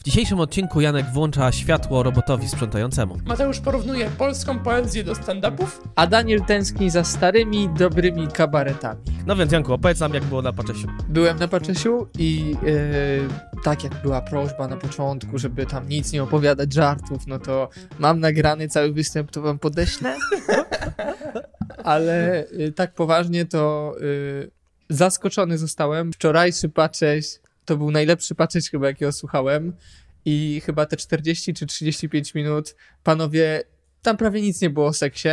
W dzisiejszym odcinku Janek włącza światło robotowi sprzątającemu. Mateusz porównuje polską poezję do stand-upów. A Daniel tęskni za starymi, dobrymi kabaretami. No więc Janku, opowiedz nam jak było na Paczesiu. Byłem na Paczesiu i yy, tak jak była prośba na początku, żeby tam nic nie opowiadać żartów, no to mam nagrany cały występ, to wam podeślę. Ale yy, tak poważnie to yy, zaskoczony zostałem. Wczorajszy Pacześ to był najlepszy Pacześ chyba jakiego słuchałem i chyba te 40 czy 35 minut panowie, tam prawie nic nie było o seksie,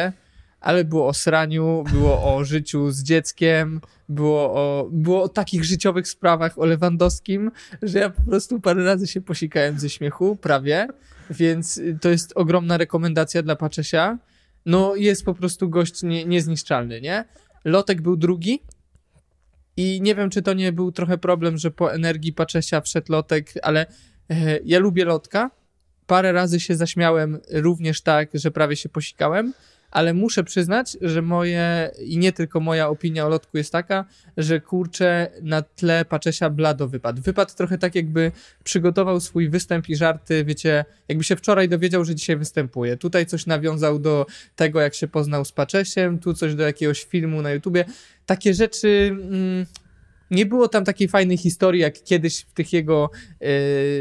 ale było o sraniu, było o życiu z dzieckiem, było o, było o takich życiowych sprawach o Lewandowskim, że ja po prostu parę razy się posikałem ze śmiechu, prawie, więc to jest ogromna rekomendacja dla Paczesia. No jest po prostu gość nie, niezniszczalny, nie? Lotek był drugi i nie wiem, czy to nie był trochę problem, że po energii Paczesia wszedł Lotek, ale e, ja lubię Lotka. Parę razy się zaśmiałem również tak, że prawie się posikałem, ale muszę przyznać, że moje i nie tylko moja opinia o Lotku jest taka, że kurczę na tle Paczesia blado wypadł. Wypadł trochę tak, jakby przygotował swój występ i żarty, wiecie, jakby się wczoraj dowiedział, że dzisiaj występuje. Tutaj coś nawiązał do tego, jak się poznał z Paczesiem, tu coś do jakiegoś filmu na YouTubie. Takie rzeczy... Nie było tam takiej fajnej historii, jak kiedyś w tych jego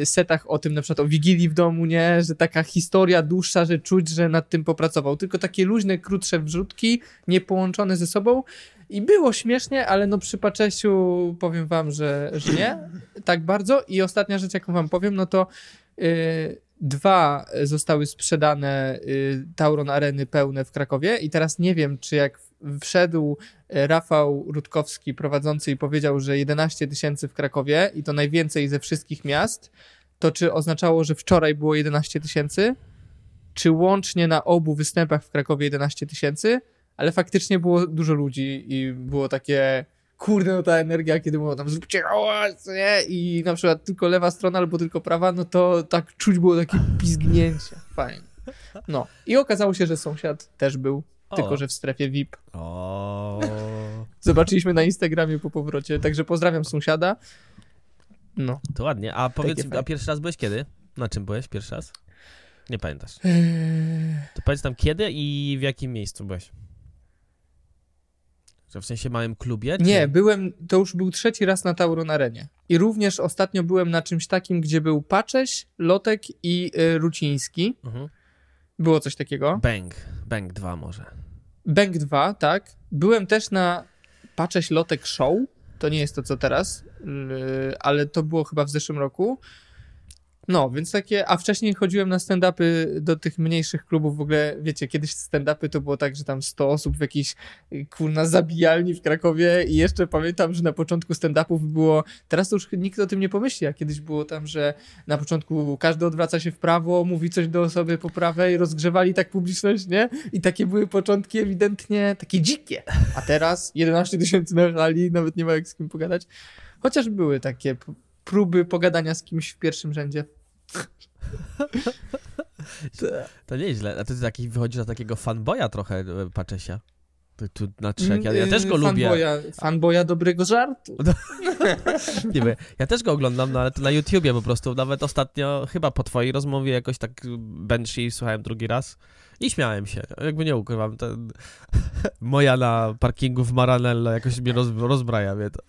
y, setach o tym, na przykład o Wigilii w domu, nie? Że taka historia dłuższa, że czuć, że nad tym popracował. Tylko takie luźne, krótsze wrzutki, niepołączone ze sobą. I było śmiesznie, ale no przy Paczesiu powiem wam, że, że nie. Tak bardzo. I ostatnia rzecz, jaką wam powiem, no to y, dwa zostały sprzedane y, Tauron Areny pełne w Krakowie i teraz nie wiem, czy jak wszedł e, Rafał Rutkowski prowadzący i powiedział, że 11 tysięcy w Krakowie i to najwięcej ze wszystkich miast, to czy oznaczało, że wczoraj było 11 tysięcy, czy łącznie na obu występach w Krakowie 11 tysięcy, ale faktycznie było dużo ludzi i było takie kurde, no ta energia, kiedy było tam zróbcie hałas, nie? I na przykład tylko lewa strona albo tylko prawa, no to tak czuć było takie pizgnięcie. Fajnie. No. I okazało się, że sąsiad też był o. tylko że w strefie VIP. O. Zobaczyliśmy na Instagramie po powrocie, także pozdrawiam sąsiada. No. To ładnie. A powiedz, a pierwszy raz byłeś kiedy? Na czym byłeś pierwszy raz? Nie pamiętasz. Eee. To powiedz tam kiedy i w jakim miejscu byłeś? Że w sensie małym klubie? Czy... Nie, byłem, to już był trzeci raz na Tauron Arenie. I również ostatnio byłem na czymś takim, gdzie był Pacześ, Lotek i y, Ruciński. Mhm. Było coś takiego. Bang. Bang 2 może. Bang 2, tak. Byłem też na Pacześ Lotek Show. To nie jest to, co teraz, ale to było chyba w zeszłym roku. No, więc takie, a wcześniej chodziłem na stand-upy do tych mniejszych klubów, w ogóle, wiecie, kiedyś stand-upy to było tak, że tam 100 osób w jakiejś, kurna, zabijalni w Krakowie i jeszcze pamiętam, że na początku stand-upów było, teraz to już nikt o tym nie pomyśli, a kiedyś było tam, że na początku każdy odwraca się w prawo, mówi coś do osoby po prawej, rozgrzewali tak publiczność, nie? I takie były początki ewidentnie takie dzikie. A teraz 11 tysięcy na hali, nawet nie ma jak z kim pogadać. Chociaż były takie próby pogadania z kimś w pierwszym rzędzie. to, to nieźle. A ty taki wychodzisz na takiego fanboya trochę, e, Paczesia. Tu, tu na trzech. Ja, ja też go fanboya, lubię. Fanboya dobrego żartu. No, nie wiem, ja też go oglądam, no ale to na YouTubie po prostu. Nawet ostatnio, chyba po twojej rozmowie jakoś tak Banshee słuchałem drugi raz i śmiałem się. Jakby nie ukrywam, ten... moja na parkingu w Maranello jakoś mnie roz, rozbraja, mnie to.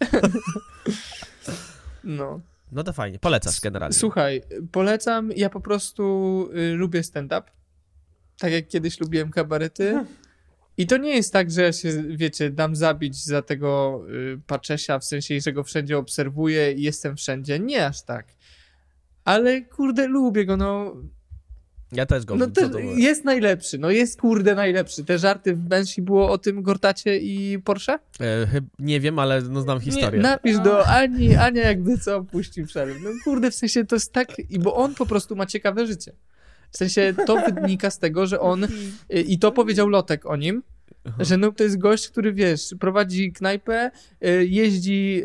No. No to fajnie, polecasz generalnie. Słuchaj, polecam, ja po prostu y, lubię stand-up, tak jak kiedyś lubiłem kabarety. I to nie jest tak, że ja się, wiecie, dam zabić za tego y, Paczesia, w sensie, że go wszędzie obserwuję i jestem wszędzie. Nie aż tak. Ale kurde, lubię go, no. Ja też go No to jest najlepszy, no jest kurde najlepszy. Te żarty w Banshee było o tym Gortacie i Porsche? E, nie wiem, ale no znam historię. Nie, napisz do Ani, Ania jakby co puści przerwę. No kurde, w sensie to jest tak, bo on po prostu ma ciekawe życie. W sensie to wynika z tego, że on, i to powiedział Lotek o nim, Aha. Że no to jest gość, który wiesz, prowadzi knajpę, y, jeździ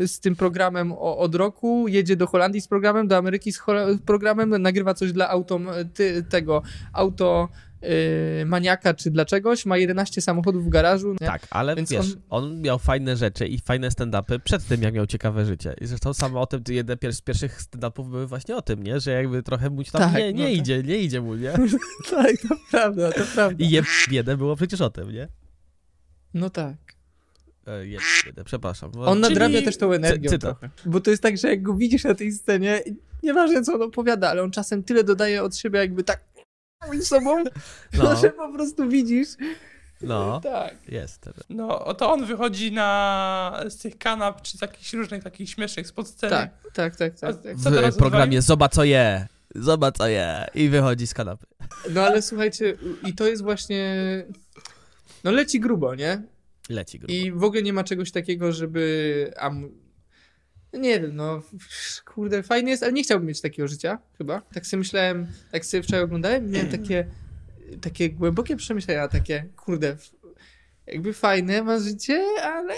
y, z tym programem od roku, jedzie do Holandii z programem, do Ameryki z programem, nagrywa coś dla auto, ty, tego auto yy, maniaka czy dla czegoś, ma 11 samochodów w garażu. Nie? Tak, ale Więc wiesz, on- on... miał fajne rzeczy i fajne stand-upy przed tym, jak miał ciekawe życie. I zresztą samo o tym, jedne pier- z pierwszych stand-upów były właśnie o tym, nie? Że jakby trochę mu tam Tak, nie, nie no tak. idzie, nie idzie mu, nie? tak, to prawda, to prawda. I je biedę było przecież o tym, nie? No tak. E, Je biedę, przepraszam. On Czyli- nadrabia też tą trochę. Bo to jest tak, że jak go widzisz na tej scenie, nieważne co on opowiada, ale on czasem tyle dodaje od siebie, jakby tak z sobą, No, że po prostu widzisz. no, Tak. jest. No, to on wychodzi na z tych kanap, czy z jakichś różnych takich śmiesznych spod sceny. Tak, tak, tak, tak. tak. Co teraz W programie Zobacz co je, zobacz co je i wychodzi z kanapy. No ale słuchajcie, i to jest właśnie... No leci grubo, nie? Leci grubo. I w ogóle nie ma czegoś takiego, żeby... Am... Nie wiem, no kurde, fajnie jest, ale nie chciałbym mieć takiego życia, chyba. Tak sobie myślałem, tak sobie wczoraj oglądałem, miałem takie, takie głębokie przemyślenia, takie, kurde, jakby fajne ma życie, ale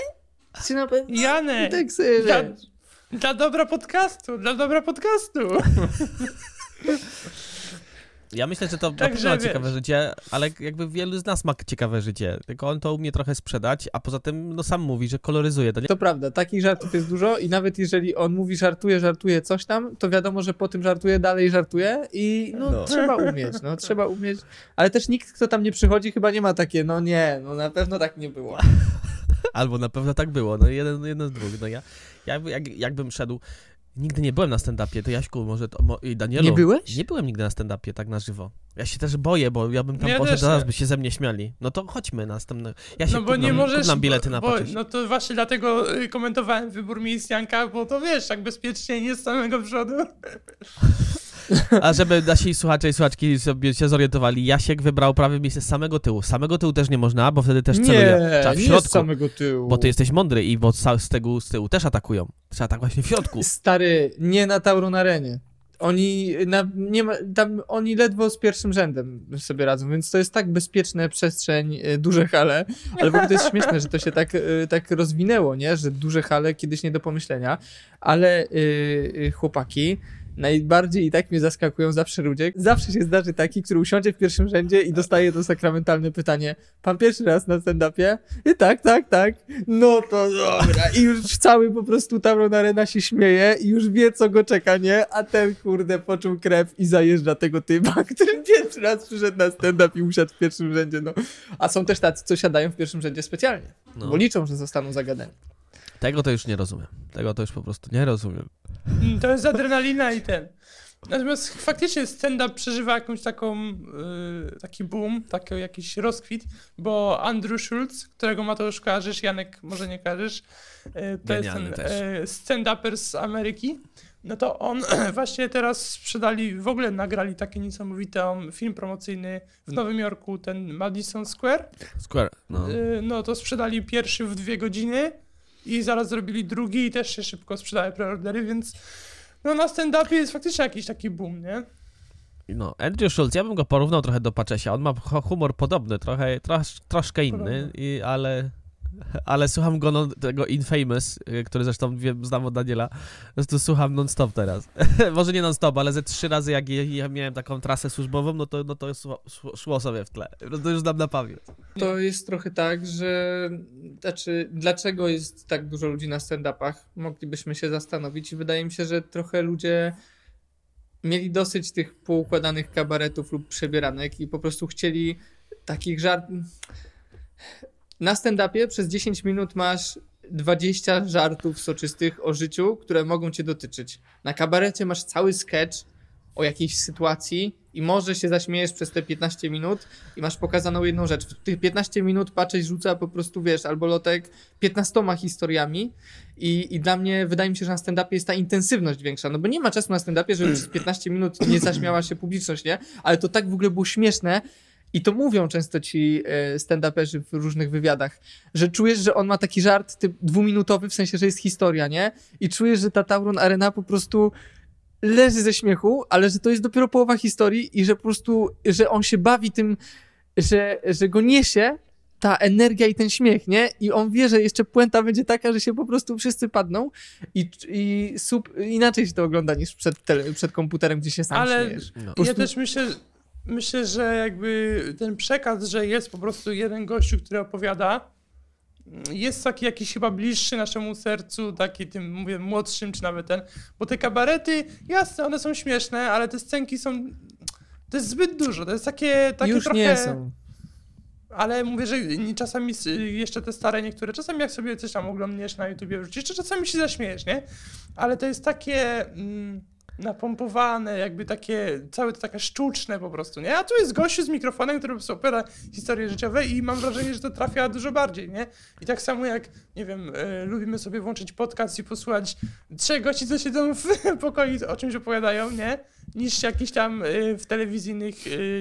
czy na pewno... Janek, Tak sobie, dla, dla dobra podcastu, dla dobra podcastu. Ja myślę, że to Także ma wiesz. ciekawe życie, ale jakby wielu z nas ma ciekawe życie, tylko on to umie trochę sprzedać, a poza tym, no sam mówi, że koloryzuje, to nie? To prawda, takich żartów jest dużo i nawet jeżeli on mówi żartuje, żartuje coś tam, to wiadomo, że po tym żartuje, dalej żartuje i no, No. trzeba umieć, no trzeba umieć, ale też nikt, kto tam nie przychodzi chyba nie ma takie, no nie, no na pewno tak nie było. Albo na pewno tak było, no jeden, jeden z dwóch, no ja, jak, jakbym szedł, nigdy nie byłem na stand-upie, to Jaśku, może to, mo, i Danielu. Nie byłeś? Nie byłem nigdy na stand-upie tak na żywo. Ja się też boję, bo ja bym tam Ja poszedł, zaraz nie. by się ze mnie śmiali. No to chodźmy na następne. Ja się No bo nie kup nam, możesz. nam bilety na bo. No to właśnie dlatego y, komentowałem wybór miejsc Janka, bo to wiesz, tak bezpiecznie nie z samego przodu. A żeby nasi słuchacze i słuchaczki sobie się zorientowali, Jasiek wybrał prawie miejsce z samego tyłu. Samego tyłu też nie można, bo wtedy też celuje. Trzeba w nie z samego tyłu. bo ty jesteś mądry i bo z, tego, z tyłu też atakują. Trzeba tak właśnie w środku. Stary, nie na Tauron Arenie. Oni, na, nie ma, tam, oni ledwo z pierwszym rzędem sobie radzą, więc to jest tak bezpieczna przestrzeń, e, duże hale, ale w ogóle to jest śmieszne, że to się tak, e, tak rozwinęło, nie? że duże hale kiedyś nie do pomyślenia, ale y, y, chłopaki najbardziej i tak mnie zaskakują zawsze ludzie. Zawsze się zdarzy taki, który usiądzie w pierwszym rzędzie i dostaje to sakramentalne pytanie, pan pierwszy raz na stand-upie? I tak, tak, tak. No to dobra. I już cały po prostu Tauron Arena się śmieje i już wie, co go czeka, nie? A ten, kurde, poczuł krew i zajeżdża tego typa, który pierwszy raz przyszedł na stand-up i usiadł w pierwszym rzędzie, no. A są też tacy, co siadają w pierwszym rzędzie specjalnie, No. bo liczą, że zostaną zagadani. Tego to już nie rozumiem. Tego to już po prostu nie rozumiem. Mm, To jest adrenalina i ten. Natomiast faktycznie stand-up przeżywa jakąś taką, y, taki boom, taki jakiś rozkwit, bo Andrew Schulz, którego Mateusz kojarzysz, Janek może nie kojarzysz, y, to jest Genialny ten też. y, stand-uper z Ameryki, no to on właśnie teraz sprzedali, w ogóle nagrali taki niesamowity film promocyjny w Nowym Jorku, ten Madison Square, Square, no. Y, no to sprzedali pierwszy w dwie godziny i zaraz zrobili drugi i też się szybko sprzedały preordery, więc no na stand-upie jest faktycznie jakiś taki boom, nie? No, Andrew Schulz, ja bym go porównał trochę do Paczesia. On ma hu- humor podobny, trochę, trosz, troszkę inny, i, ale, ale słucham go, no, tego Infamous, y, który zresztą wiem, znam od Daniela, po prostu słucham non-stop teraz. Może nie non-stop, ale ze trzy razy jak ja miałem taką trasę służbową, no to, no to szło, sobie w tle. To już znam na pamięć. To jest trochę tak, że znaczy, dlaczego jest tak dużo ludzi na stand-upach? Moglibyśmy się zastanowić i wydaje mi się, że trochę ludzie mieli dosyć tych poukładanych kabaretów lub przebieranek i po prostu chcieli takich żart... Na stand-upie przez 10 minut masz 20 żartów soczystych o życiu, które mogą cię dotyczyć. Na kabarecie masz cały sketch o jakiejś sytuacji i może się zaśmiejesz przez te 15 minut i masz pokazaną jedną rzecz. W tych 15 minut patrzeć rzuca po prostu, wiesz, albo lotek 15 historiami i, i dla mnie wydaje mi się, że na stand-upie jest ta intensywność większa, no bo nie ma czasu na stand-upie, żeby przez 15 minut nie zaśmiała się publiczność, nie? Ale to tak w ogóle było śmieszne i to mówią często ci e, stand-uperzy w różnych wywiadach, że czujesz, że on ma taki żart typ dwuminutowy, w sensie, że jest historia, nie? I czujesz, że ta Tauron Arena po prostu leży ze śmiechu, ale że to jest dopiero połowa historii i że po prostu, że on się bawi tym, że, że go niesie ta energia i ten śmiech, nie? I on wie, że jeszcze puenta będzie taka, że się po prostu wszyscy padną i, i sub, inaczej się to ogląda niż przed, tele, przed komputerem, gdzie się sam Ale- śmiejesz. No. Ja też myślę, myślę, że jakby ten przekaz, że jest po prostu jeden gościu, który opowiada, jest taki jakiś chyba bliższy naszemu sercu, taki tym, mówię, młodszym, czy nawet ten, bo te kabarety, jasne, one są śmieszne, ale te scenki są, to jest zbyt dużo, to jest takie, takie Już trochę... nie są. Ale mówię, że czasami jeszcze te stare niektóre, czasami jak sobie coś tam oglądniesz na YouTubie wrzucisz, jeszcze czasami się zaśmiejesz, nie? Ale to jest takie mm, napompowane, jakby takie, całe to takie sztuczne po prostu, nie? A tu jest gościu z mikrofonem, który po prostu opowiada historie życiowe i mam wrażenie, że to trafia dużo bardziej, nie? I tak samo jak, nie wiem, e, lubimy sobie włączyć podcast i posłuchać trzech gości, co siedzą w pokoju o czymś opowiadają, nie? Niż jakiś tam e, w telewizyjnych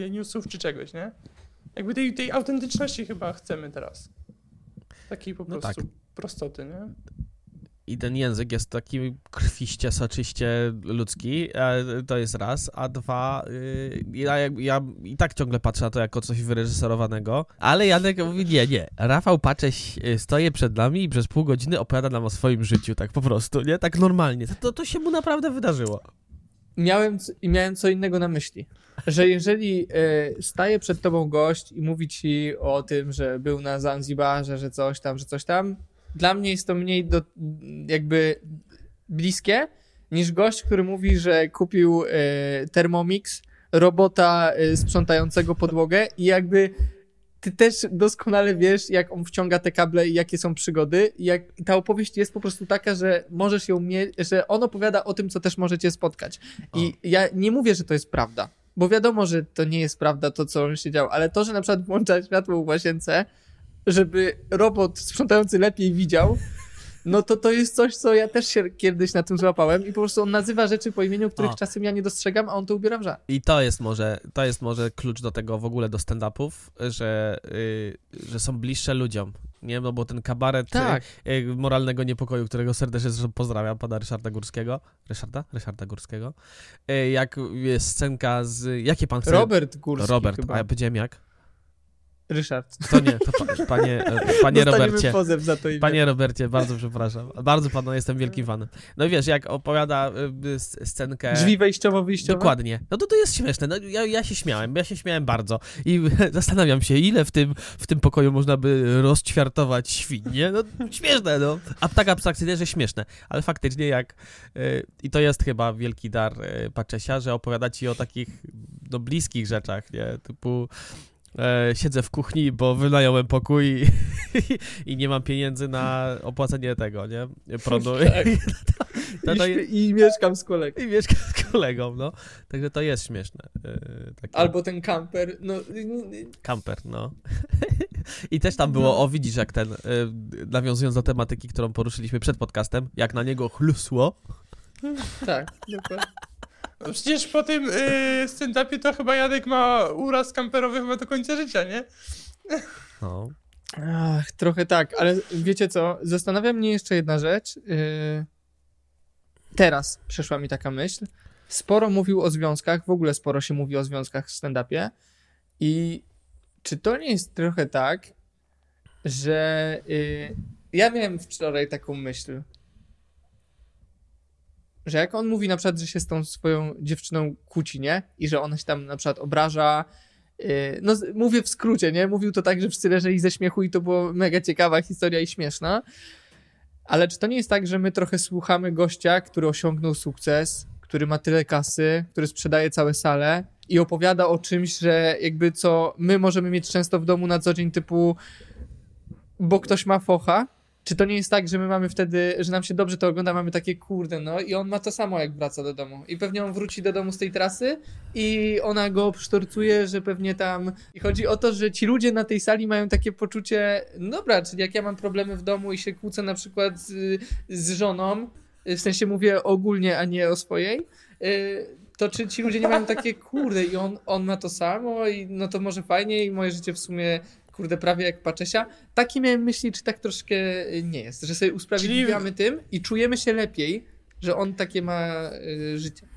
e, newsów czy czegoś, nie? Jakby tej, tej autentyczności chyba chcemy teraz. Takiej po No prostu tak. prostoty, nie? I ten język jest taki krwiście, soczyście ludzki, e, to jest raz, a dwa, y, ja, ja i tak ciągle patrzę na to jako coś wyreżyserowanego, ale Janek mówi, nie, nie, Rafał Pacześ y, stoje przed nami i przez pół godziny opowiada nam o swoim życiu, tak po prostu, nie, tak normalnie, to, to się mu naprawdę wydarzyło. Miałem, miałem co innego na myśli. Że jeżeli e, staje przed tobą gość i mówi ci o tym, że był na Zanzibarze, że coś tam, że coś tam, dla mnie jest to mniej do, jakby bliskie niż gość, który mówi, że kupił e, Thermomix, robota e, sprzątającego podłogę i jakby ty też doskonale wiesz, jak on wciąga te kable i jakie są przygody. Jak ta opowieść jest po prostu taka, że możesz ją mieć, że on opowiada o tym, co też możecie spotkać. I ja nie mówię, że to jest prawda, bo wiadomo, że to nie jest prawda to, co on siedział, ale to, że na przykład włącza światło w łazience, żeby robot sprzątający lepiej widział, no to to jest coś, co ja też się kiedyś na tym złapałem i po prostu on nazywa rzeczy po imieniu, których O. czasem ja nie dostrzegam, a on to ubiera w żart. I to jest może, to jest może klucz do tego w ogóle do stand-upów, że, y, że są bliższe ludziom, nie, no bo ten kabaret Tak. y, moralnego niepokoju, którego serdecznie pozdrawiam, pana Ryszarda Górskiego. Ryszarda? Ryszarda Górskiego. Y, Jak jest scenka z... Jakie pan chce? Robert Górski Robert, chyba. a ja powiedziałem jak? Ryszard. To nie, to pa, panie, e, panie Dostaniemy Robercie. pozew za to imię. Panie Robercie, bardzo przepraszam. Bardzo panu jestem wielkim fanem. No i wiesz, jak opowiada s- scenkę... Drzwi wejściowo-wyjściowe? Dokładnie. No to to jest śmieszne. No, ja, ja się śmiałem, ja się śmiałem bardzo. I zastanawiam się, ile w tym, w tym pokoju można by rozćwiartować świnie. No śmieszne, no. A tak abstrakcyjnie, że śmieszne. Ale faktycznie jak... I to jest chyba wielki dar Paczesia, że opowiada ci o takich no, bliskich rzeczach, nie? Typu... E, siedzę w kuchni, bo wynająłem pokój i, i nie mam pieniędzy na opłacenie tego, nie? Prądu. Tak. I, to, śpie- I mieszkam z kolegą. i mieszka z kolegą, no. Także to jest śmieszne. Yy, takie Albo ten kamper, no... kamper, no. I też tam było, o widzisz, jak ten, yy, nawiązując do tematyki, którą poruszyliśmy przed podcastem, jak na niego chlusło. Tak, dokładnie. No przecież po tym yy, stand-upie to chyba Janek ma uraz kamperowy chyba do końca życia, nie? No. Ach, trochę tak, ale wiecie co? Zastanawia mnie jeszcze jedna rzecz. Yy, Teraz przyszła mi taka myśl. Sporo mówił o związkach, w ogóle sporo się mówi o związkach w stand-upie. I czy to nie jest trochę tak, że yy, ja miałem wczoraj taką myśl, że jak on mówi na przykład, że się z tą swoją dziewczyną kłóci, nie? I że ona się tam na przykład obraża, Yy, No, mówię w skrócie, nie? Mówił to tak, że wszyscy leżeli ze śmiechu i to była mega ciekawa historia i śmieszna. Ale czy to nie jest tak, że my trochę słuchamy gościa, który osiągnął sukces, który ma tyle kasy, który sprzedaje całe sale i opowiada o czymś, że jakby co my możemy mieć często w domu na co dzień typu bo ktoś ma focha? Czy to nie jest tak, że my mamy wtedy, że nam się dobrze to ogląda, mamy takie kurde, no i on ma to samo jak wraca do domu. I pewnie on wróci do domu z tej trasy i ona go przytorcuje, że pewnie tam. I chodzi o to, że ci ludzie na tej sali mają takie poczucie, no dobra, czyli jak ja mam problemy w domu i się kłócę na przykład z, z żoną, w sensie mówię ogólnie, a nie o swojej, y, to czy ci ludzie nie mają takie, kurde, i on, on ma to samo, i no to może fajnie, i moje życie w sumie, kurde, prawie jak Paczesia. Takie miałem myśli, czy tak troszkę nie jest, że sobie usprawiedliwiamy tym i czujemy się lepiej, że on takie ma y, życie.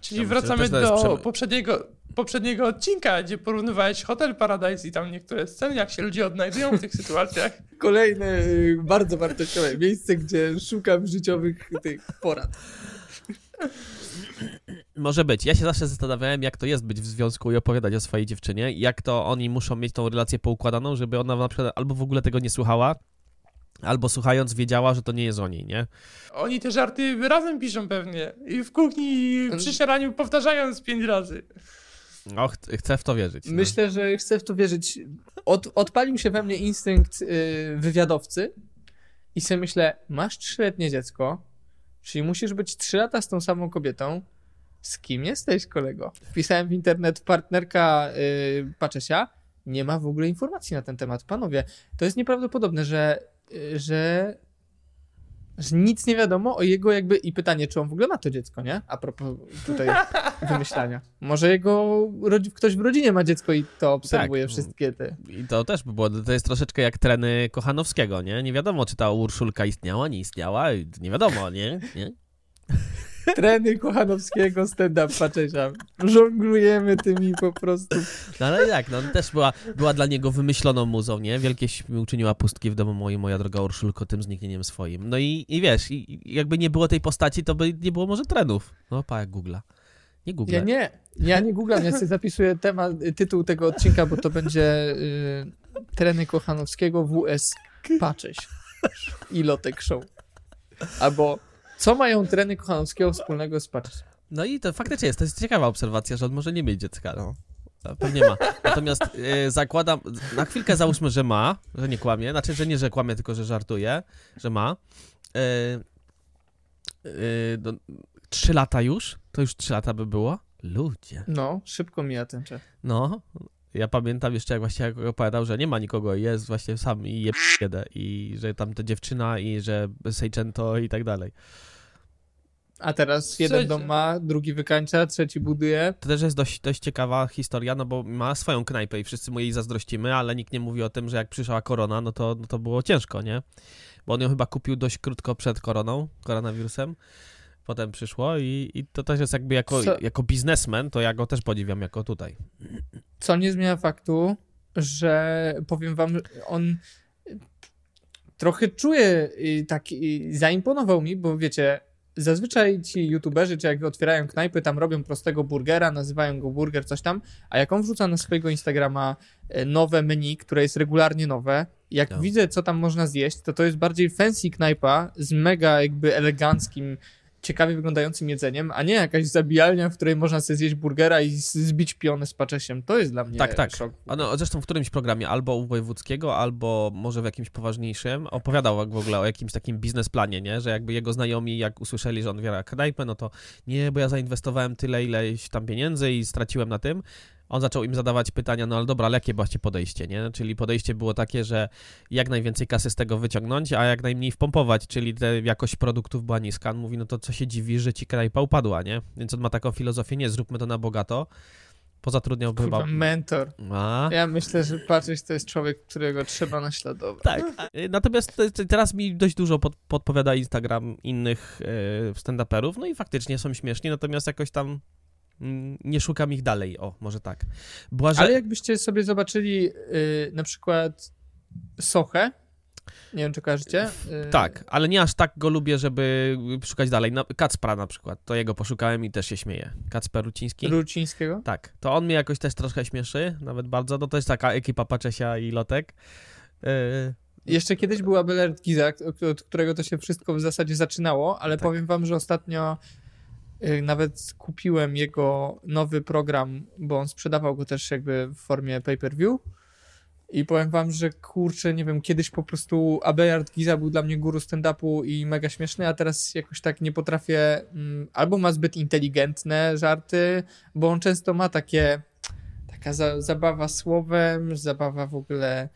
Czyli wracamy do poprzedniego, poprzedniego odcinka, gdzie porównywałeś Hotel Paradise i tam niektóre sceny, jak się ludzie odnajdują w tych sytuacjach. Kolejne y, bardzo wartościowe miejsce, gdzie szukam życiowych tych porad. Może być. Ja się zawsze zastanawiałem, jak to jest być w związku i opowiadać o swojej dziewczynie. Jak to oni muszą mieć tą relację poukładaną, żeby ona na przykład albo w ogóle tego nie słuchała, albo słuchając wiedziała, że to nie jest o niej, nie? Oni te żarty razem piszą pewnie. I w kuchni przy siaraniu powtarzają z pięć razy. No, ch chcę w to wierzyć. No. Myślę, że chcę w to wierzyć. Od, odpalił się we mnie instynkt y, wywiadowcy i sobie myślę, masz trzyletnie dziecko, czyli musisz być trzy lata z tą samą kobietą. Z kim jesteś, kolego? Wpisałem w internet partnerka y, Paczesia. Nie ma w ogóle informacji na ten temat. Panowie, to jest nieprawdopodobne, że, y, że, że nic nie wiadomo o jego jakby i pytanie, czy on w ogóle ma to dziecko, nie? A propos tutaj wymyślania. Może jego ktoś w rodzinie ma dziecko i to obserwuje Tak. wszystkie te. I to też by było, to jest troszeczkę jak treny Kochanowskiego, nie? Nie wiadomo, czy ta Urszulka istniała, nie istniała, nie wiadomo, nie? nie? Treny Kochanowskiego, stand-up Paczesia. Żonglujemy tymi po prostu. No ale jak, no też była, była dla niego wymyśloną muzą, nie? Wielkieś mi uczyniła pustki w domu moim, moja droga Urszulko, tym zniknieniem swoim. No i, i wiesz, i, jakby nie było tej postaci, to by nie było może trenów. No, pa jak Google'a. Nie Google. Ja nie, ja nie googlam, ja sobie zapisuję temat, tytuł tego odcinka, bo to będzie y, Treny Kochanowskiego WS Pacześ i Lotek Show. Albo co mają treny Kochanowskiego wspólnego z Paczesiem? No i to faktycznie jest, to jest ciekawa obserwacja, że on może nie mieć dziecka, no. No, Pewnie ma. Natomiast e, zakładam, na chwilkę załóżmy, że ma, że nie kłamie, znaczy, że nie, że kłamie, tylko że żartuje, że ma. E, e, no, trzy lata już? To już trzy lata by było? Ludzie. No, szybko mija ten czas. No, ja pamiętam jeszcze, jak właśnie jak opowiadał, że nie ma nikogo, jest właśnie sam i je jedę i że tam ta dziewczyna i że Seicento i tak dalej. A teraz jeden dom ma, drugi wykańcza, trzeci buduje. To też jest dość, dość ciekawa historia, no bo ma swoją knajpę i wszyscy mu jej zazdrościmy, ale nikt nie mówi o tym, że jak przyszła korona, no to, no to było ciężko, nie? Bo on ją chyba kupił dość krótko przed koroną, koronawirusem. Potem przyszło i, i to też jest jakby jako, Co- jako biznesmen, to ja go też podziwiam jako tutaj. Co nie zmienia faktu, że powiem wam, on trochę czuje y, tak, zaimponował mi, bo wiecie, zazwyczaj ci youtuberzy, czy jak otwierają knajpy, tam robią prostego burgera, nazywają go burger, coś tam, a jak on wrzuca na swojego Instagrama e, nowe menu, które jest regularnie nowe, jak No. widzę, co tam można zjeść, to to jest bardziej fancy knajpa z mega jakby eleganckim, ciekawie wyglądającym jedzeniem, a nie jakaś zabijalnia, w której można sobie zjeść burgera i zbić pionę z paczesiem. To jest dla mnie Tak, tak. szok. No, zresztą w którymś programie, albo u Wojewódzkiego, albo może w jakimś poważniejszym, opowiadał w ogóle o jakimś takim biznesplanie, nie? Że jakby jego znajomi, jak usłyszeli, że on wiera knajpę, no to nie, bo ja zainwestowałem tyle, ileś tam pieniędzy i straciłem na tym. On zaczął im zadawać pytania, no ale dobra, ale jakie właśnie podejście, nie? Czyli podejście było takie, że jak najwięcej kasy z tego wyciągnąć, a jak najmniej wpompować, czyli te jakość produktów była niska. On mówi, no to co się dziwi, że ci knajpa upadła, nie? Więc on ma taką filozofię, nie, zróbmy to na bogato. Pozatrudniałby Kurwa, chyba... mentor. A? Ja myślę, że Patrzyś to jest człowiek, którego trzeba naśladować. Tak. Y, Natomiast te- teraz mi dość dużo pod, podpowiada Instagram innych y, stand-uperów, no i faktycznie są śmieszni, natomiast jakoś tam nie szukam ich dalej, o, może tak. Ale jakbyście sobie zobaczyli y, na przykład Sochę, nie wiem czy kojarzycie. Y, Tak, ale nie aż tak go lubię, żeby szukać dalej. No, Kacpra na przykład, to jego poszukałem i też się śmieję. Kacper Ruciński. Rucińskiego. Tak, to on mnie jakoś też troszkę śmieszy, nawet bardzo, no to jest taka ekipa Paczesia i Lotek. Y, Jeszcze kiedyś był Abelard Gizak, od, którego to się wszystko w zasadzie zaczynało, ale Tak. powiem wam, że ostatnio nawet kupiłem jego nowy program, bo on sprzedawał go też jakby w formie pay-per-view. I powiem wam, że kurczę, nie wiem, kiedyś po prostu Abelard Giza był dla mnie guru stand-upu i mega śmieszny, a teraz jakoś tak nie potrafię, mm, albo ma zbyt inteligentne żarty, bo on często ma takie, taka za, zabawa słowem, zabawa w ogóle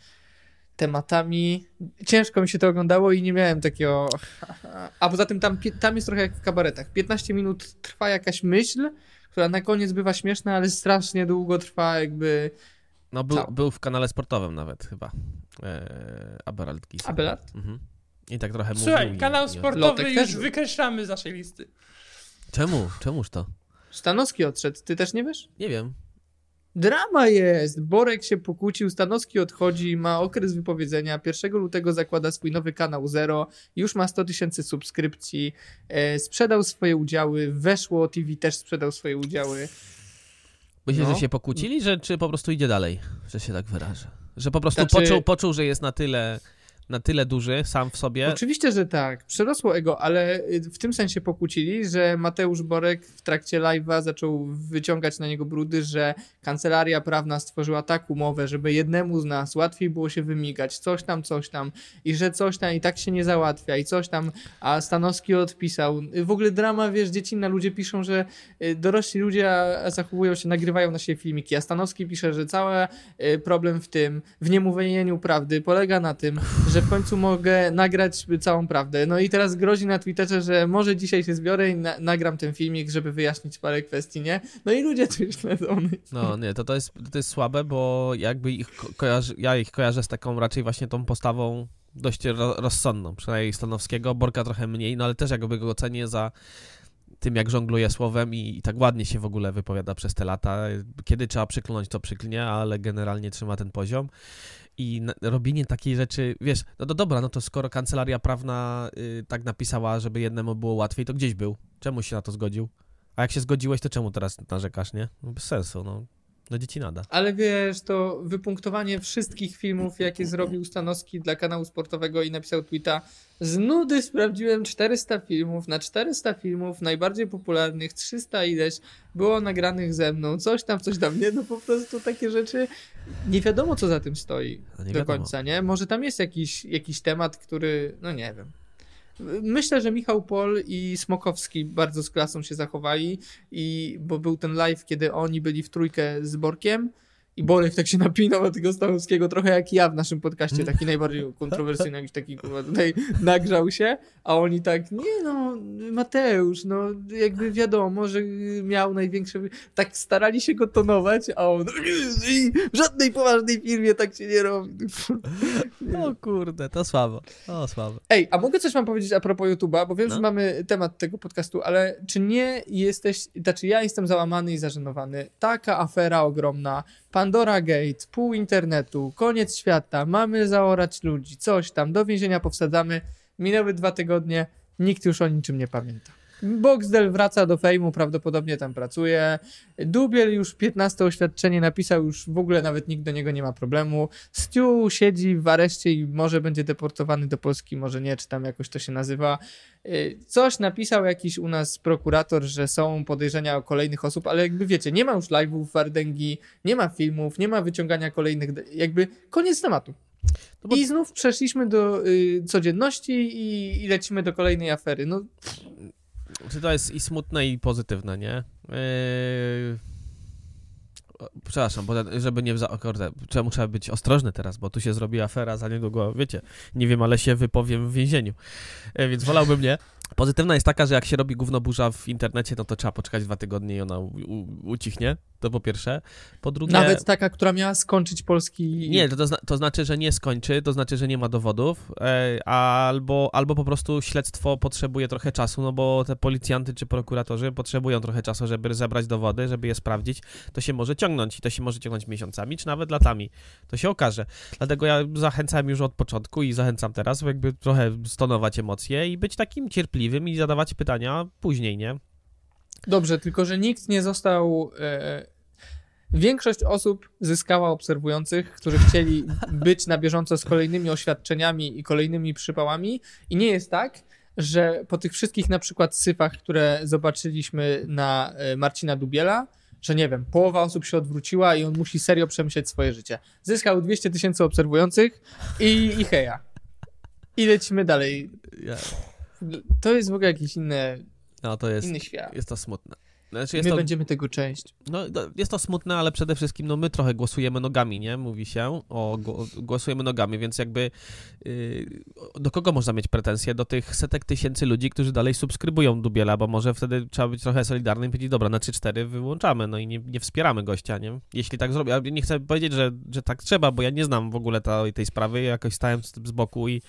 tematami. Ciężko mi się to oglądało i nie miałem takiego. A poza tym tam, tam jest trochę jak w kabaretach. 15 minut trwa jakaś myśl, która na koniec bywa śmieszna, ale strasznie długo trwa, jakby. no był, był w kanale sportowym nawet chyba. E, Aberald Gis. Abelard? Mhm. I tak trochę mówił. Słuchaj, i- kanał i- sportowy już wykreślamy z naszej listy. Czemu? Czemuż to? Stanowski odszedł. Ty też nie wiesz? Nie wiem. Drama jest! Borek się pokłócił, Stanowski odchodzi, ma okres wypowiedzenia. 1 lutego zakłada swój nowy kanał Zero, już ma 100 tysięcy subskrypcji, e, sprzedał swoje udziały, weszło TV też sprzedał swoje udziały. Myślisz, No. że się pokłócili, że czy po prostu idzie dalej, że się tak wyrażę? Że po prostu Znaczy- poczuł, poczuł, że jest na tyle, na tyle duży sam w sobie. Oczywiście, że tak. Przerosło ego, ale y, w tym sensie pokłócili, że Mateusz Borek w trakcie live'a zaczął wyciągać na niego brudy, że kancelaria prawna stworzyła tak umowę, żeby jednemu z nas łatwiej było się wymigać, coś tam, coś tam i że coś tam i tak się nie załatwia i coś tam, a Stanowski odpisał. Y, W ogóle drama, wiesz, dziecinna, ludzie piszą, że y, dorośli ludzie zachowują się, nagrywają na siebie filmiki, a Stanowski pisze, że cały problem w tym, w niemówieniu prawdy polega na tym, że w końcu mogę nagrać całą prawdę. No i teraz grozi na Twitterze, że może dzisiaj się zbiorę i na nagram ten filmik, żeby wyjaśnić parę kwestii, nie? No i ludzie tu śledzą. No nie, to, to, jest, to jest słabe, bo jakby ich ko- kojarzy, ja ich kojarzę z taką raczej właśnie tą postawą dość ro, rozsądną, przynajmniej Stanowskiego, Borka trochę mniej, no ale też jakby go cenię za tym, jak żongluje słowem i, i tak ładnie się w ogóle wypowiada przez te lata. Kiedy trzeba przyklnąć, to przyklnie, ale generalnie trzyma ten poziom. I na, robienie takiej rzeczy, wiesz, no to dobra, no to skoro kancelaria prawna y, tak napisała, żeby jednemu było łatwiej, to gdzieś był. Czemu się na to zgodził? A jak się zgodziłeś, to czemu teraz narzekasz, nie? No bez sensu, no. No dzieci nada. Ale wiesz, to wypunktowanie wszystkich filmów, jakie zrobił Stanowski dla kanału sportowego i napisał tweeta. Z nudy sprawdziłem 400 filmów, na 400 filmów najbardziej popularnych, 300 ileś było nagranych ze mną, coś tam, coś tam, nie? No po prostu takie rzeczy, nie wiadomo co za tym stoi No do końca, nie? Może tam jest jakiś, jakiś temat, który, no nie wiem. Myślę, że Michał Pol i Smokowski bardzo z klasą się zachowali, i, bo był ten live, kiedy oni byli w trójkę z Borkiem i Borek tak się napinał na tego Stanowskiego, trochę jak ja w naszym podcaście, taki najbardziej kontrowersyjny, jakiś taki kurwa tutaj nagrzał się, a oni tak, nie no, Mateusz, no jakby wiadomo, że miał największe, tak starali się go tonować, a on w żadnej poważnej firmie tak się nie robi. O kurde, to słabo. O, słabo. Ej, a mogę coś wam powiedzieć a propos YouTube'a, bo wiem, No. że mamy temat tego podcastu, ale czy nie jesteś, znaczy ja jestem załamany i zażenowany. Taka afera ogromna, Pandora Gate, pół internetu, koniec świata, mamy zaorać ludzi, coś tam, do więzienia powsadzamy. Minęły dwa tygodnie, nikt już o niczym nie pamięta. Boxdel wraca do fejmu, prawdopodobnie tam pracuje. Dubiel już 15 oświadczenie napisał, już w ogóle nawet nikt do niego nie ma problemu. Stu siedzi w areszcie i może będzie deportowany do Polski, może nie, czy tam jakoś to się nazywa. Y, Coś napisał jakiś u nas prokurator, że są podejrzenia o kolejnych osób, ale jakby wiecie, nie ma już live'ów Wardęgi, nie ma filmów, nie ma wyciągania kolejnych, jakby koniec tematu. No bo- I znów przeszliśmy do y, codzienności i, i lecimy do kolejnej afery. No, Czy to jest i smutne, i pozytywne, nie? Yy... Przepraszam, bo żeby nie... Za... O kurde, czemu trzeba być ostrożny teraz, bo tu się zrobi afera za niedługo, wiecie, nie wiem, ale się wypowiem w więzieniu, Yy, więc wolałbym nie. Pozytywna jest taka, że jak się robi gówno burza w internecie, no to trzeba poczekać dwa tygodnie i ona u, u, ucichnie, to po pierwsze. Po drugie... Nawet taka, która miała skończyć polski. Nie, to, to, zna, to znaczy, że nie skończy, to znaczy, że nie ma dowodów, e, albo, albo po prostu śledztwo potrzebuje trochę czasu, no bo te policjanty czy prokuratorzy potrzebują trochę czasu, żeby zebrać dowody, żeby je sprawdzić. To się może ciągnąć i to się może ciągnąć miesiącami, czy nawet latami. To się okaże. Dlatego ja zachęcałem już od początku i zachęcam teraz, jakby trochę stonować emocje i być takim cierpliwym i zadawać pytania później, nie? Dobrze, tylko że nikt nie został. E, większość osób zyskała obserwujących, którzy chcieli być na bieżąco z kolejnymi oświadczeniami i kolejnymi przypałami. I nie jest tak, że po tych wszystkich na przykład syfach, które zobaczyliśmy na e, Marcina Dubiela, że nie wiem, połowa osób się odwróciła i on musi serio przemyśleć swoje życie. Zyskał 200 tysięcy obserwujących i, i heja. I lecimy dalej. To jest w ogóle jakiś inny, no to jest, inny świat. jest to smutne. Znaczy My to będziemy tego część. No, jest to smutne, ale przede wszystkim no, my trochę głosujemy nogami, nie? Mówi się o gło- głosujemy nogami, więc jakby yy, do kogo można mieć pretensje? Do tych setek tysięcy ludzi, którzy dalej subskrybują Dubiela, bo może wtedy trzeba być trochę solidarnym i powiedzieć, dobra, na 3-4 wyłączamy, no i nie, nie wspieramy gościa, nie? Jeśli tak zrobi, ja nie chcę powiedzieć, że, że tak trzeba, bo ja nie znam w ogóle ta, tej sprawy, jakoś stałem z, z boku i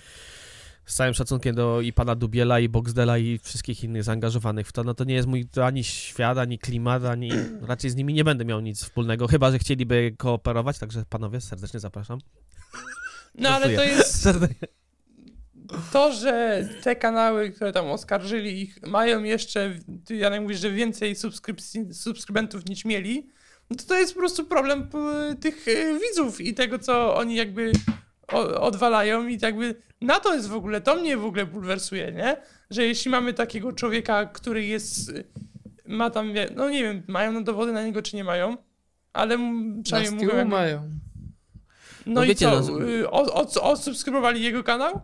z całym szacunkiem do i pana Dubiela, i Boxdela, i wszystkich innych zaangażowanych w to, no to nie jest mój ani świat, ani klimat, ani raczej z nimi nie będę miał nic wspólnego, chyba że chcieliby kooperować, także panowie, serdecznie zapraszam. No ale to jest to, że te kanały, które tam oskarżyli ich, mają jeszcze, ty Janek mówisz, że więcej subskrypcji, subskrybentów niż mieli, no to to jest po prostu problem p- tych e, widzów i tego, co oni jakby odwalają i jakby na to jest w ogóle, to mnie w ogóle bulwersuje, nie? Że jeśli mamy takiego człowieka, który jest, ma tam, no nie wiem, mają na dowody na niego, czy nie mają, ale przynajmniej mówią, mają. no, No i wiecie, co, no, y, o, o, osubskrybowali jego kanał?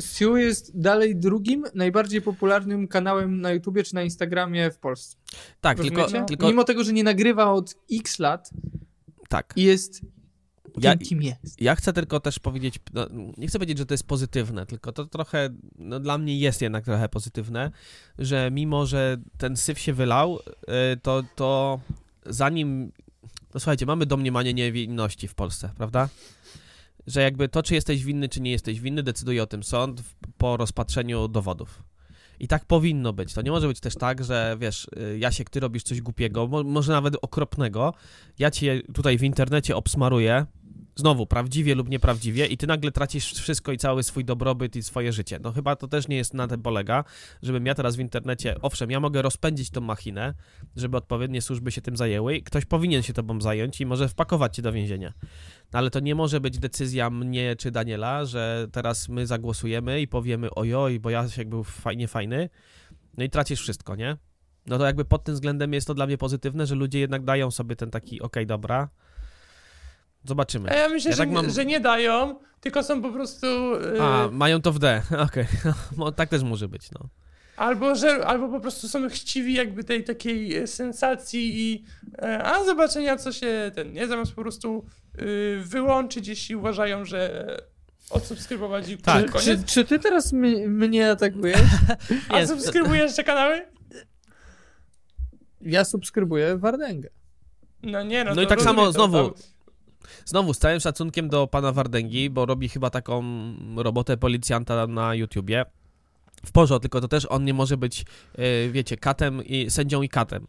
Stu jest dalej drugim najbardziej popularnym kanałem na YouTubie czy na Instagramie w Polsce. Tak, tylko, tylko Mimo tego, że nie nagrywa od x lat tak. i jest Ja- kim jest. Ja chcę tylko też powiedzieć, no, nie chcę powiedzieć, że to jest pozytywne, tylko to trochę, no dla mnie jest jednak trochę pozytywne, że mimo, że ten syf się wylał, y, to, to zanim, no słuchajcie, mamy domniemanie niewinności w Polsce, prawda? Że jakby to, czy jesteś winny, czy nie jesteś winny, decyduje o tym sąd po rozpatrzeniu dowodów. I tak powinno być. To nie może być też tak, że wiesz, y, Jasiek, ty robisz coś głupiego, mo- może nawet okropnego, ja cię tutaj w internecie obsmaruję, znowu, prawdziwie lub nieprawdziwie i ty nagle tracisz wszystko i cały swój dobrobyt i swoje życie. No chyba to też nie jest na tym polega, żebym ja teraz w internecie, owszem, ja mogę rozpędzić tą machinę, żeby odpowiednie służby się tym zajęły i ktoś powinien się tobą zająć i może wpakować cię do więzienia. No, ale to nie może być decyzja mnie czy Daniela, że teraz my zagłosujemy i powiemy ojoj, bo Jasiek był fajnie fajny, no i tracisz wszystko, nie? No to jakby pod tym względem jest to dla mnie pozytywne, że ludzie jednak dają sobie ten taki, okej, dobra, zobaczymy. A ja myślę, Ja że, tak mam- że nie dają, tylko są po prostu. y, A, mają to w D, okej. No, tak też może być, no. albo, że, albo po prostu są chciwi jakby tej takiej e, sensacji i. e, A zobaczenia, co się ten. Nie zamiast po prostu y, wyłączyć, jeśli uważają, że odsubskrybować i Tak. koniec. Czy, czy ty teraz mnie atakujesz? A subskrybujesz jeszcze kanały? Ja subskrybuję Wardęgę. No nie, no No i tak samo to- znowu. Znowu, z całym szacunkiem do pana Wardęgi, bo robi chyba taką robotę policjanta na YouTubie. W porządku, tylko to też on nie może być, e, wiecie, katem i sędzią i katem,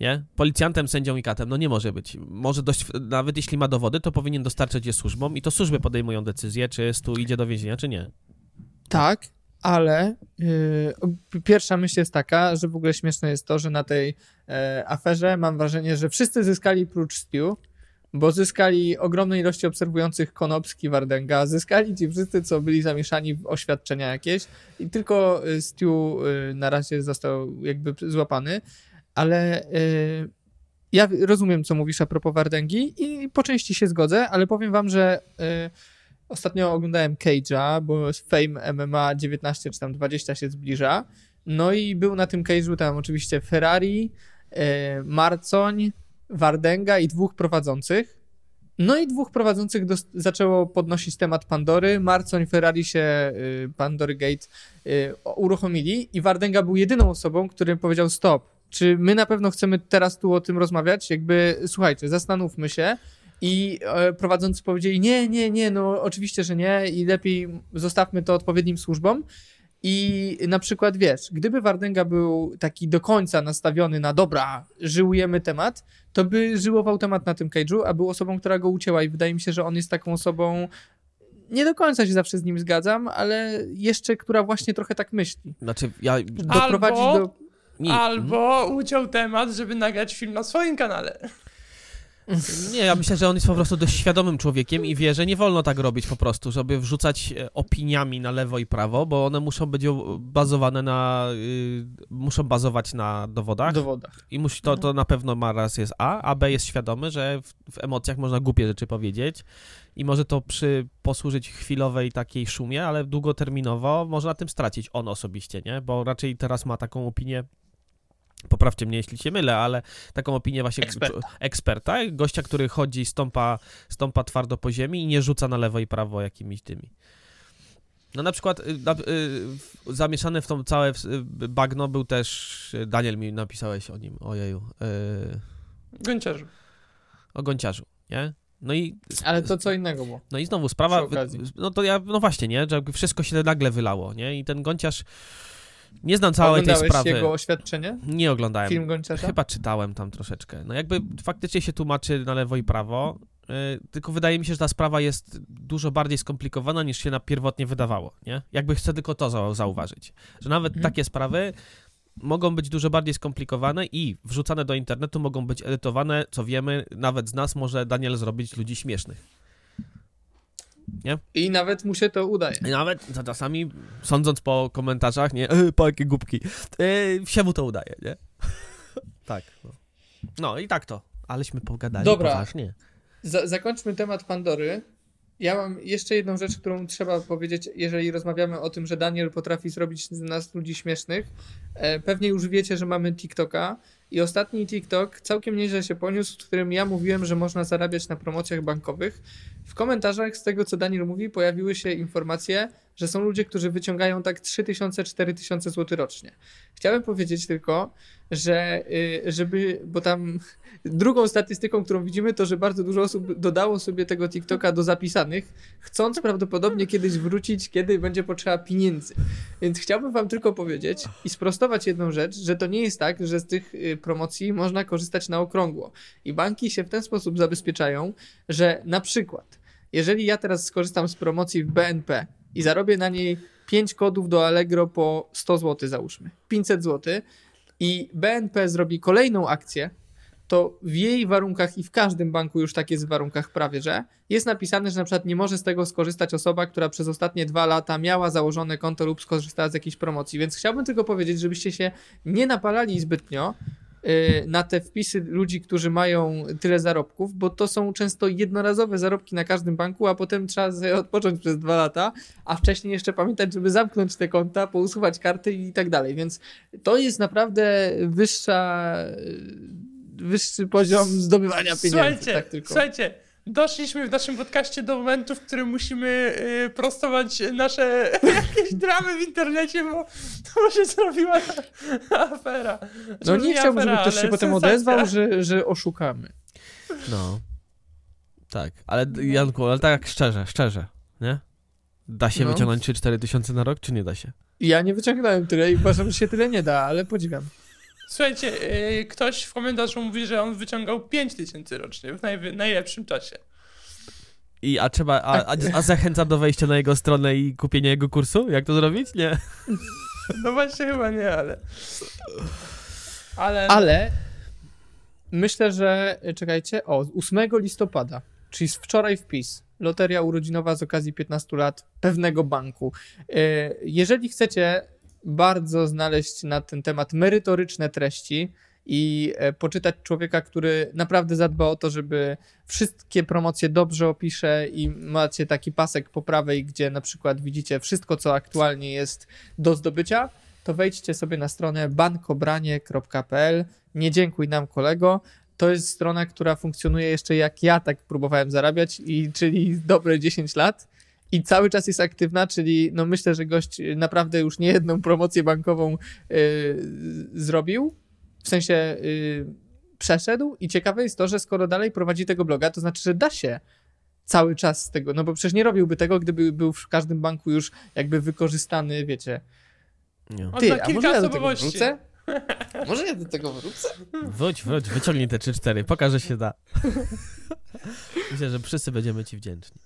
nie? Policjantem, sędzią i katem, no nie może być. Może dość, nawet jeśli ma dowody, to powinien dostarczać je służbom i to służby podejmują decyzję, czy Stu idzie do więzienia, czy nie. Tak, ale yy, pierwsza myśl jest taka, że w ogóle śmieszne jest to, że na tej e, aferze mam wrażenie, że wszyscy zyskali prócz Stu, bo zyskali ogromne ilości obserwujących Konopski, Wardęga, zyskali ci wszyscy, co byli zamieszani w oświadczenia jakieś. I tylko y, Stu y, na razie został jakby złapany, ale y, ja rozumiem, co mówisz a propos Wardęgi i po części się zgodzę, ale powiem wam, że Ostatnio oglądałem Cage'a, bo Fame MMA 19 czy tam 20 się zbliża. No i był na tym Cage'u tam oczywiście Ferrari, Marcoń, Wardenga i dwóch prowadzących. No i dwóch prowadzących zaczęło podnosić temat Pandory. Marcoń, Ferrari się y, Pandory Gate y, uruchomili i Wardenga był jedyną osobą, który powiedział stop. Czy my na pewno chcemy teraz tu o tym rozmawiać? Jakby, słuchajcie, zastanówmy się. I e, prowadzący powiedzieli, nie, nie, nie, no oczywiście, że nie i lepiej zostawmy to odpowiednim służbom. I na przykład, wiesz, gdyby Wardęga był taki do końca nastawiony na dobra, żyłujemy temat, to by żyłował temat na tym cage'u, a był osobą, która go ucięła i wydaje mi się, że on jest taką osobą, nie do końca się zawsze z nim zgadzam, ale jeszcze, która właśnie trochę tak myśli. Znaczy, ja... Doprowadzić Albo- do... Nie, mhm. Albo uciął temat, żeby nagrać film na swoim kanale. Nie, ja myślę, że on jest po prostu dość świadomym człowiekiem i wie, że nie wolno tak robić po prostu, żeby wrzucać e, opiniami na lewo i prawo, bo one muszą być bazowane na, y, muszą bazować na dowodach dowodach. i musi, to, to na pewno ma raz jest A, a B jest świadomy, że w, w emocjach można głupie rzeczy powiedzieć i może to przy posłużyć chwilowej takiej szumie, ale długoterminowo może na tym stracić on osobiście, nie? Bo raczej teraz ma taką opinię Poprawcie mnie, jeśli się mylę, ale taką opinię właśnie Eksperta. eksperta, gościa, który chodzi, stąpa, stąpa twardo po ziemi i nie rzuca na lewo i prawo jakimiś tymi. No na przykład y, na, y, w- zamieszany w tą całe y, bagno był też, Daniel mi napisałeś o nim, ojeju, y, Gonciarzu. o Gonciarzu, nie? No i, Ale to co innego było. no i znowu sprawa, no to ja, no właśnie, nie, że jakby wszystko się nagle wylało, nie, i ten Gonciarz, nie znam całej tej sprawy, jego oświadczenie? nie oglądałem, Film Gonciarza? chyba czytałem tam troszeczkę, no jakby faktycznie się tłumaczy na lewo i prawo, yy, tylko wydaje mi się, że ta sprawa jest dużo bardziej skomplikowana niż się na pierwotnie wydawało, nie, jakby chcę tylko to za- zauważyć, że nawet Mhm. takie sprawy mogą być dużo bardziej skomplikowane i wrzucane do internetu mogą być edytowane, co wiemy, nawet z nas może Daniel zrobić ludzi śmiesznych. I nawet mu się to udaje. I nawet za- czasami, sądząc po komentarzach, nie, e, po jakie głupki, e, się mu to udaje, nie? tak. No. no i tak to. Aleśmy pogadali Dobra. poważnie. Za zakończmy temat Pandory. Ja mam jeszcze jedną rzecz, którą trzeba powiedzieć, jeżeli rozmawiamy o tym, że Daniel potrafi zrobić z nas ludzi śmiesznych. E, pewnie już wiecie, że mamy TikToka i ostatni TikTok całkiem nieźle się poniósł, w którym ja mówiłem, że można zarabiać na promocjach bankowych. W komentarzach z tego, co Daniel mówi, pojawiły się informacje, że są ludzie, którzy wyciągają tak 3000-4000 zł rocznie. Chciałem powiedzieć tylko, że y, żeby, bo tam drugą statystyką, którą widzimy, to, że bardzo dużo osób dodało sobie tego TikToka do zapisanych, chcąc prawdopodobnie kiedyś wrócić, kiedy będzie potrzeba pieniędzy. Więc chciałbym wam tylko powiedzieć i sprostować jedną rzecz, że to nie jest tak, że z tych y, promocji można korzystać na okrągło. I banki się w ten sposób zabezpieczają, że na przykład, jeżeli ja teraz skorzystam z promocji w BNP i zarobię na niej 5 kodów do Allegro po 100 zł załóżmy, 500 zł i BNP zrobi kolejną akcję, to w jej warunkach i w każdym banku już tak jest w warunkach prawie, że jest napisane, że na przykład nie może z tego skorzystać osoba, która przez ostatnie dwa lata miała założone konto lub skorzystała z jakiejś promocji. Więc chciałbym tylko powiedzieć, żebyście się nie napalali zbytnio na te wpisy ludzi, którzy mają tyle zarobków, bo to są często jednorazowe zarobki na każdym banku, a potem trzeba sobie odpocząć przez dwa lata, a wcześniej jeszcze pamiętać, żeby zamknąć te konta, pousuwać karty i tak dalej. Więc to jest naprawdę wyższa, wyższy poziom zdobywania pieniędzy. Słuchajcie, tak słuchajcie, doszliśmy w naszym podcaście do momentu, w którym musimy y, prostować nasze jakieś dramy w internecie, bo to się zrobiła afera. Znaczy, No może nie chciałbym, afera, żeby ktoś się potem sensacja. odezwał, że, że oszukamy. No. Tak, ale Janku, ale tak szczerze, szczerze, nie? Da się No. wyciągnąć 3-4 tysiące na rok, czy nie da się? Ja nie wyciągnąłem tyle i uważam, że się tyle nie da, ale podziwiam. Słuchajcie, y, ktoś w komentarzu mówi, że on wyciągał 5 tysięcy rocznie w najwy- najlepszym czasie. I, a trzeba, a, a, a zachęcam do wejścia na jego stronę i kupienia jego kursu? Jak to zrobić? Nie. No właśnie chyba nie, ale... Ale... Ale myślę, że czekajcie, o, 8 listopada, czyli z wczoraj wpis. Loteria urodzinowa z okazji 15 lat pewnego banku. E, Jeżeli chcecie bardzo znaleźć na ten temat merytoryczne treści i e, poczytać człowieka, który naprawdę zadba o to, żeby wszystkie promocje dobrze opisze i macie taki pasek po prawej, gdzie na przykład widzicie wszystko, co aktualnie jest do zdobycia, to wejdźcie sobie na stronę bankobranie.pl. Nie dziękuj nam kolego. To jest strona, która funkcjonuje jeszcze jak ja tak próbowałem zarabiać, i, czyli dobre 10 lat. I cały czas jest aktywna, czyli no myślę, że gość naprawdę już nie jedną promocję bankową yy, zrobił. W sensie yy, przeszedł. I ciekawe jest to, że skoro dalej prowadzi tego bloga, to znaczy, że da się cały czas z tego. No bo przecież nie robiłby tego, gdyby był w każdym banku już jakby wykorzystany, wiecie, nie. Ty, a kilka może ja do tego wrócę? Może ja do tego wrócę? Wróć, wróć, wyciągnij te 3-4, pokaż, że się da. Myślę, że wszyscy będziemy ci wdzięczni.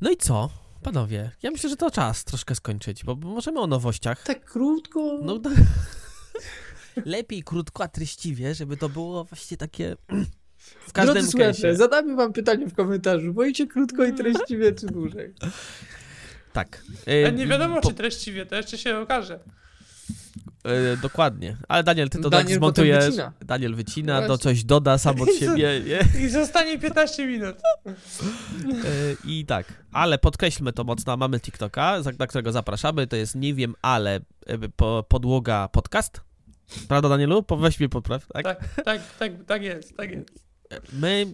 No i co, panowie? Ja myślę, że to czas troszkę skończyć, bo możemy o nowościach. Tak krótko. No, no lepiej krótko, a treściwie, żeby to było właśnie takie w każdym Drodzy słuchacze, zadamy wam pytanie w komentarzu. Wolicie krótko i treściwie, czy dłużej? Tak. Ale E, nie wiadomo, po- czy treściwie, to jeszcze się okaże. E, dokładnie. Ale Daniel, ty to Daniel tak zmontujesz. wycina. Daniel wycina, No do właśnie. coś doda sam od siebie. Nie? I zostanie 15 minut. E, I tak, ale podkreślmy to mocno, mamy TikToka, na którego zapraszamy, to jest nie wiem, ale e, po, podłoga podcast. Prawda, Danielu? Weź mnie popraw, tak? Tak, tak, tak, tak jest, tak jest. My,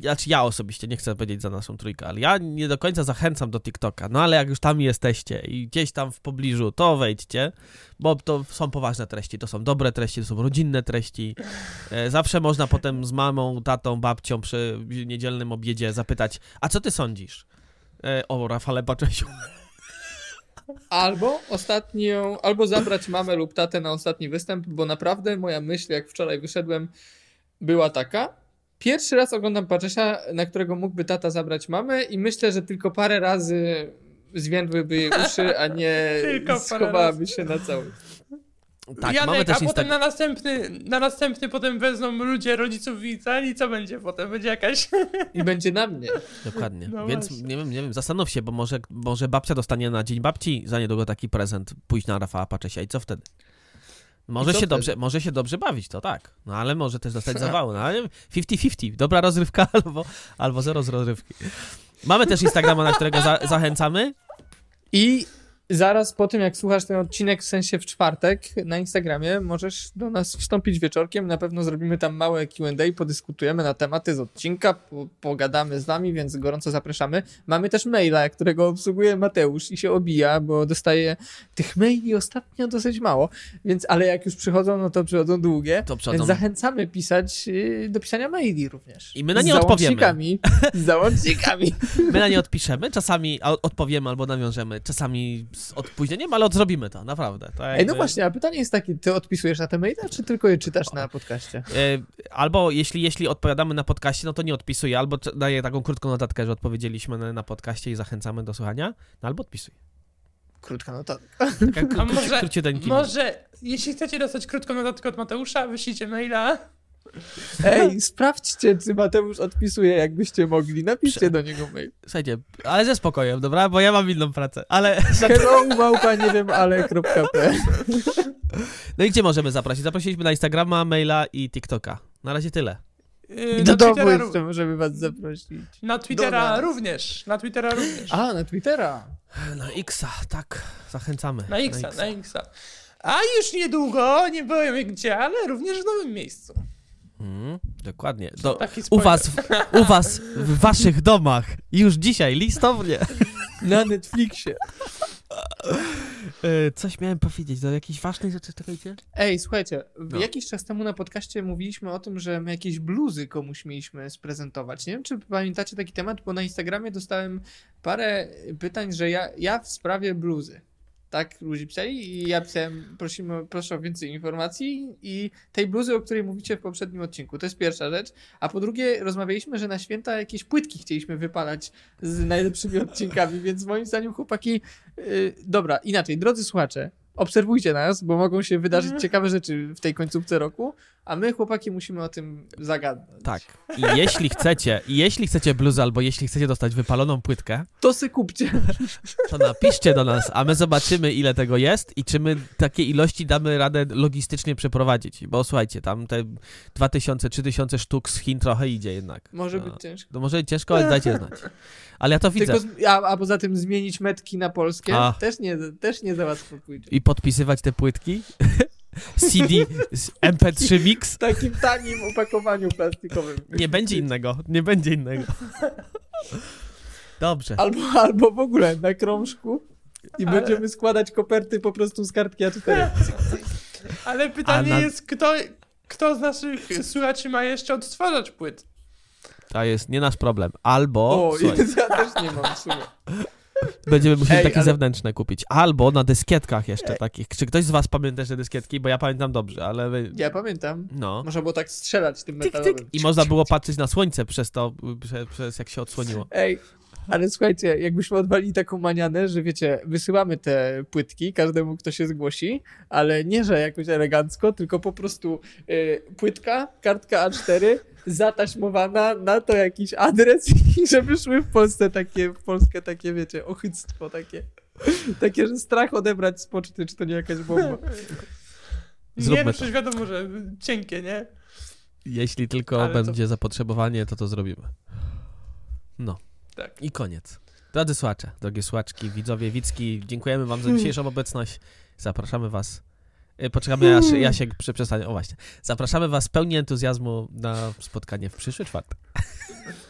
znaczy ja osobiście, nie chcę powiedzieć za naszą trójkę, ale ja nie do końca zachęcam do TikToka, no ale jak już tam jesteście i gdzieś tam w pobliżu, to wejdźcie, bo to są poważne treści, to są dobre treści, to są rodzinne treści. E, Zawsze można potem z mamą, tatą, babcią przy niedzielnym obiedzie zapytać, a co ty sądzisz? E, O, Rafale Baczesiu. Albo ostatnią, albo zabrać mamę lub tatę na ostatni występ, bo naprawdę moja myśl, jak wczoraj wyszedłem, była taka. Pierwszy raz oglądam Paczesia, na którego mógłby tata zabrać mamę i myślę, że tylko parę razy zwiędłyby jej uszy, a nie schowałaby się na cały. Tak, Janek, mamy też a potem na następny, na następny potem wezmą ludzie rodziców ten i co będzie potem? Będzie jakaś... I będzie na mnie. Dokładnie. No Więc właśnie. nie wiem, nie wiem, zastanów się, bo może, może babcia dostanie na dzień babci za niedługo taki prezent, pójść na Rafała Paczesia i co wtedy? Może się, wtedy? dobrze, może się dobrze bawić, to tak. No ale może też dostać zawału. No ale 50-50. Dobra rozrywka albo, albo zero z rozrywki. Mamy też Instagrama, na którego za, zachęcamy. I zaraz po tym, jak słuchasz ten odcinek, w sensie w czwartek na Instagramie, możesz do nas wstąpić wieczorkiem. Na pewno zrobimy tam małe QA, podyskutujemy na tematy z odcinka, po, pogadamy z wami, więc gorąco zapraszamy. Mamy też maila, którego obsługuje Mateusz i się obija, bo dostaje tych maili ostatnio dosyć mało, więc ale jak już przychodzą, no to przychodzą długie. To przychodzą- Więc zachęcamy pisać yy, do pisania maili również. I my na nie z odpowiemy. załącznikami. Z załącznikami. My na nie odpiszemy, czasami odpowiemy albo nawiążemy, czasami z opóźnieniem, ale zrobimy to, naprawdę. To Ej, no właśnie, a pytanie jest takie, ty odpisujesz na te maile, czy tylko je czytasz na podcaście? E, Albo jeśli, jeśli odpowiadamy na podcaście, no to nie odpisuję, albo daję taką krótką notatkę, że odpowiedzieliśmy na, na podcaście i zachęcamy do słuchania, no albo odpisuję. Krótka notatka. Taka A może, może, jeśli chcecie dostać krótką notatkę od Mateusza, wyślijcie maila. Ej, sprawdźcie, czy Mateusz odpisuje, jakbyście mogli. Napiszcie Prze- do niego mail. Słuchajcie, ale ze spokojem, dobra? Bo ja mam inną pracę, ale... Hello, małpa, nie wiem, ale.pl No i gdzie możemy zaprosić? Zaprosiliśmy na Instagrama, maila i TikToka. Na razie tyle. Yy, I na do domu jeszcze możemy was zaprosić. na Twittera również. Na Twittera również. A, na Twittera. Na Xa, tak, zachęcamy. Na Xa, na Xa. A już niedługo, nie powiem gdzie, ale również w nowym miejscu. Mm, dokładnie. Do, Taki u, was, w, u was, w waszych domach, już dzisiaj, listownie. Na Netflixie. E, Coś miałem powiedzieć, do jakiejś ważnej rzeczy, czekajcie. Ej, słuchajcie, No. jakiś czas temu na podcaście mówiliśmy o tym, że my jakieś bluzy komuś mieliśmy sprezentować. Nie wiem, czy pamiętacie taki temat, bo na Instagramie dostałem parę pytań, że ja, ja w sprawie bluzy. Tak, ludzie pisali i ja pisałem, prosimy, proszę o więcej informacji i tej bluzy, o której mówicie w poprzednim odcinku. To jest pierwsza rzecz. A po drugie, rozmawialiśmy, że na święta jakieś płytki chcieliśmy wypalać z najlepszymi odcinkami, więc moim zdaniem chłopaki... Yy, dobra, inaczej, drodzy słuchacze, obserwujcie nas, bo mogą się wydarzyć ciekawe rzeczy w tej końcówce roku, a my, chłopaki, musimy o tym zagadnąć. Tak. I jeśli chcecie, i jeśli chcecie bluzy, albo jeśli chcecie dostać wypaloną płytkę, To sy kupcie. to napiszcie do nas, a my zobaczymy, ile tego jest i czy my takie ilości damy radę logistycznie przeprowadzić. Bo słuchajcie, tam te 2000-3000 sztuk z Chin trochę idzie jednak. Może No, być ciężko. To może ciężko, ale dajcie znać. Ale ja to widzę. Tylko, a, a poza tym zmienić metki na polskie A. też nie, też nie za łatwo pójdzie. I podpisywać te płytki. CD, z MP3 mix. W takim tanim opakowaniu plastikowym. Nie będzie innego, nie będzie innego. Dobrze. Albo, albo w ogóle na krążku i Ale- będziemy składać koperty po prostu z kartki A4. Ale pytanie na- jest, kto, kto z naszych słuchaczy ma jeszcze odtwarzać płyt? To jest nie nasz problem. Albo O, słuchaj, ja też nie mam w sumie. Będziemy musieli Ej, takie ale- zewnętrzne kupić. Albo na dyskietkach jeszcze takich. Czy ktoś z was pamięta te dyskietki? Bo ja pamiętam dobrze, ale. Ja pamiętam. No. Można było tak strzelać tym Tyk, metalowym. tyk. I można było patrzeć na słońce przez to, przez, przez jak się odsłoniło. Ej, ale słuchajcie, jakbyśmy odwalili taką manianę, że wiecie, wysyłamy te płytki każdemu, kto się zgłosi, ale nie, że jakoś elegancko, tylko po prostu y, płytka, kartka A4, zataśmowana, na to jakiś adres i żeby szły w Polsce takie, w Polskę takie, wiecie, ochyctwo takie. Takie, że strach odebrać z poczty, czy to nie jakaś bomba. Zróbmy nie, no to. przecież wiadomo, że cienkie, nie? Jeśli tylko Ale to- będzie zapotrzebowanie, to to zrobimy. No. Tak. I koniec. Drodzy słuchacze, drogie słuchaczki, widzowie, widzki, dziękujemy wam za dzisiejszą obecność. Zapraszamy was E, poczekamy, aż hmm. Jasiek przestanie. O właśnie. Zapraszamy Was pełni entuzjazmu na spotkanie w przyszły czwartek.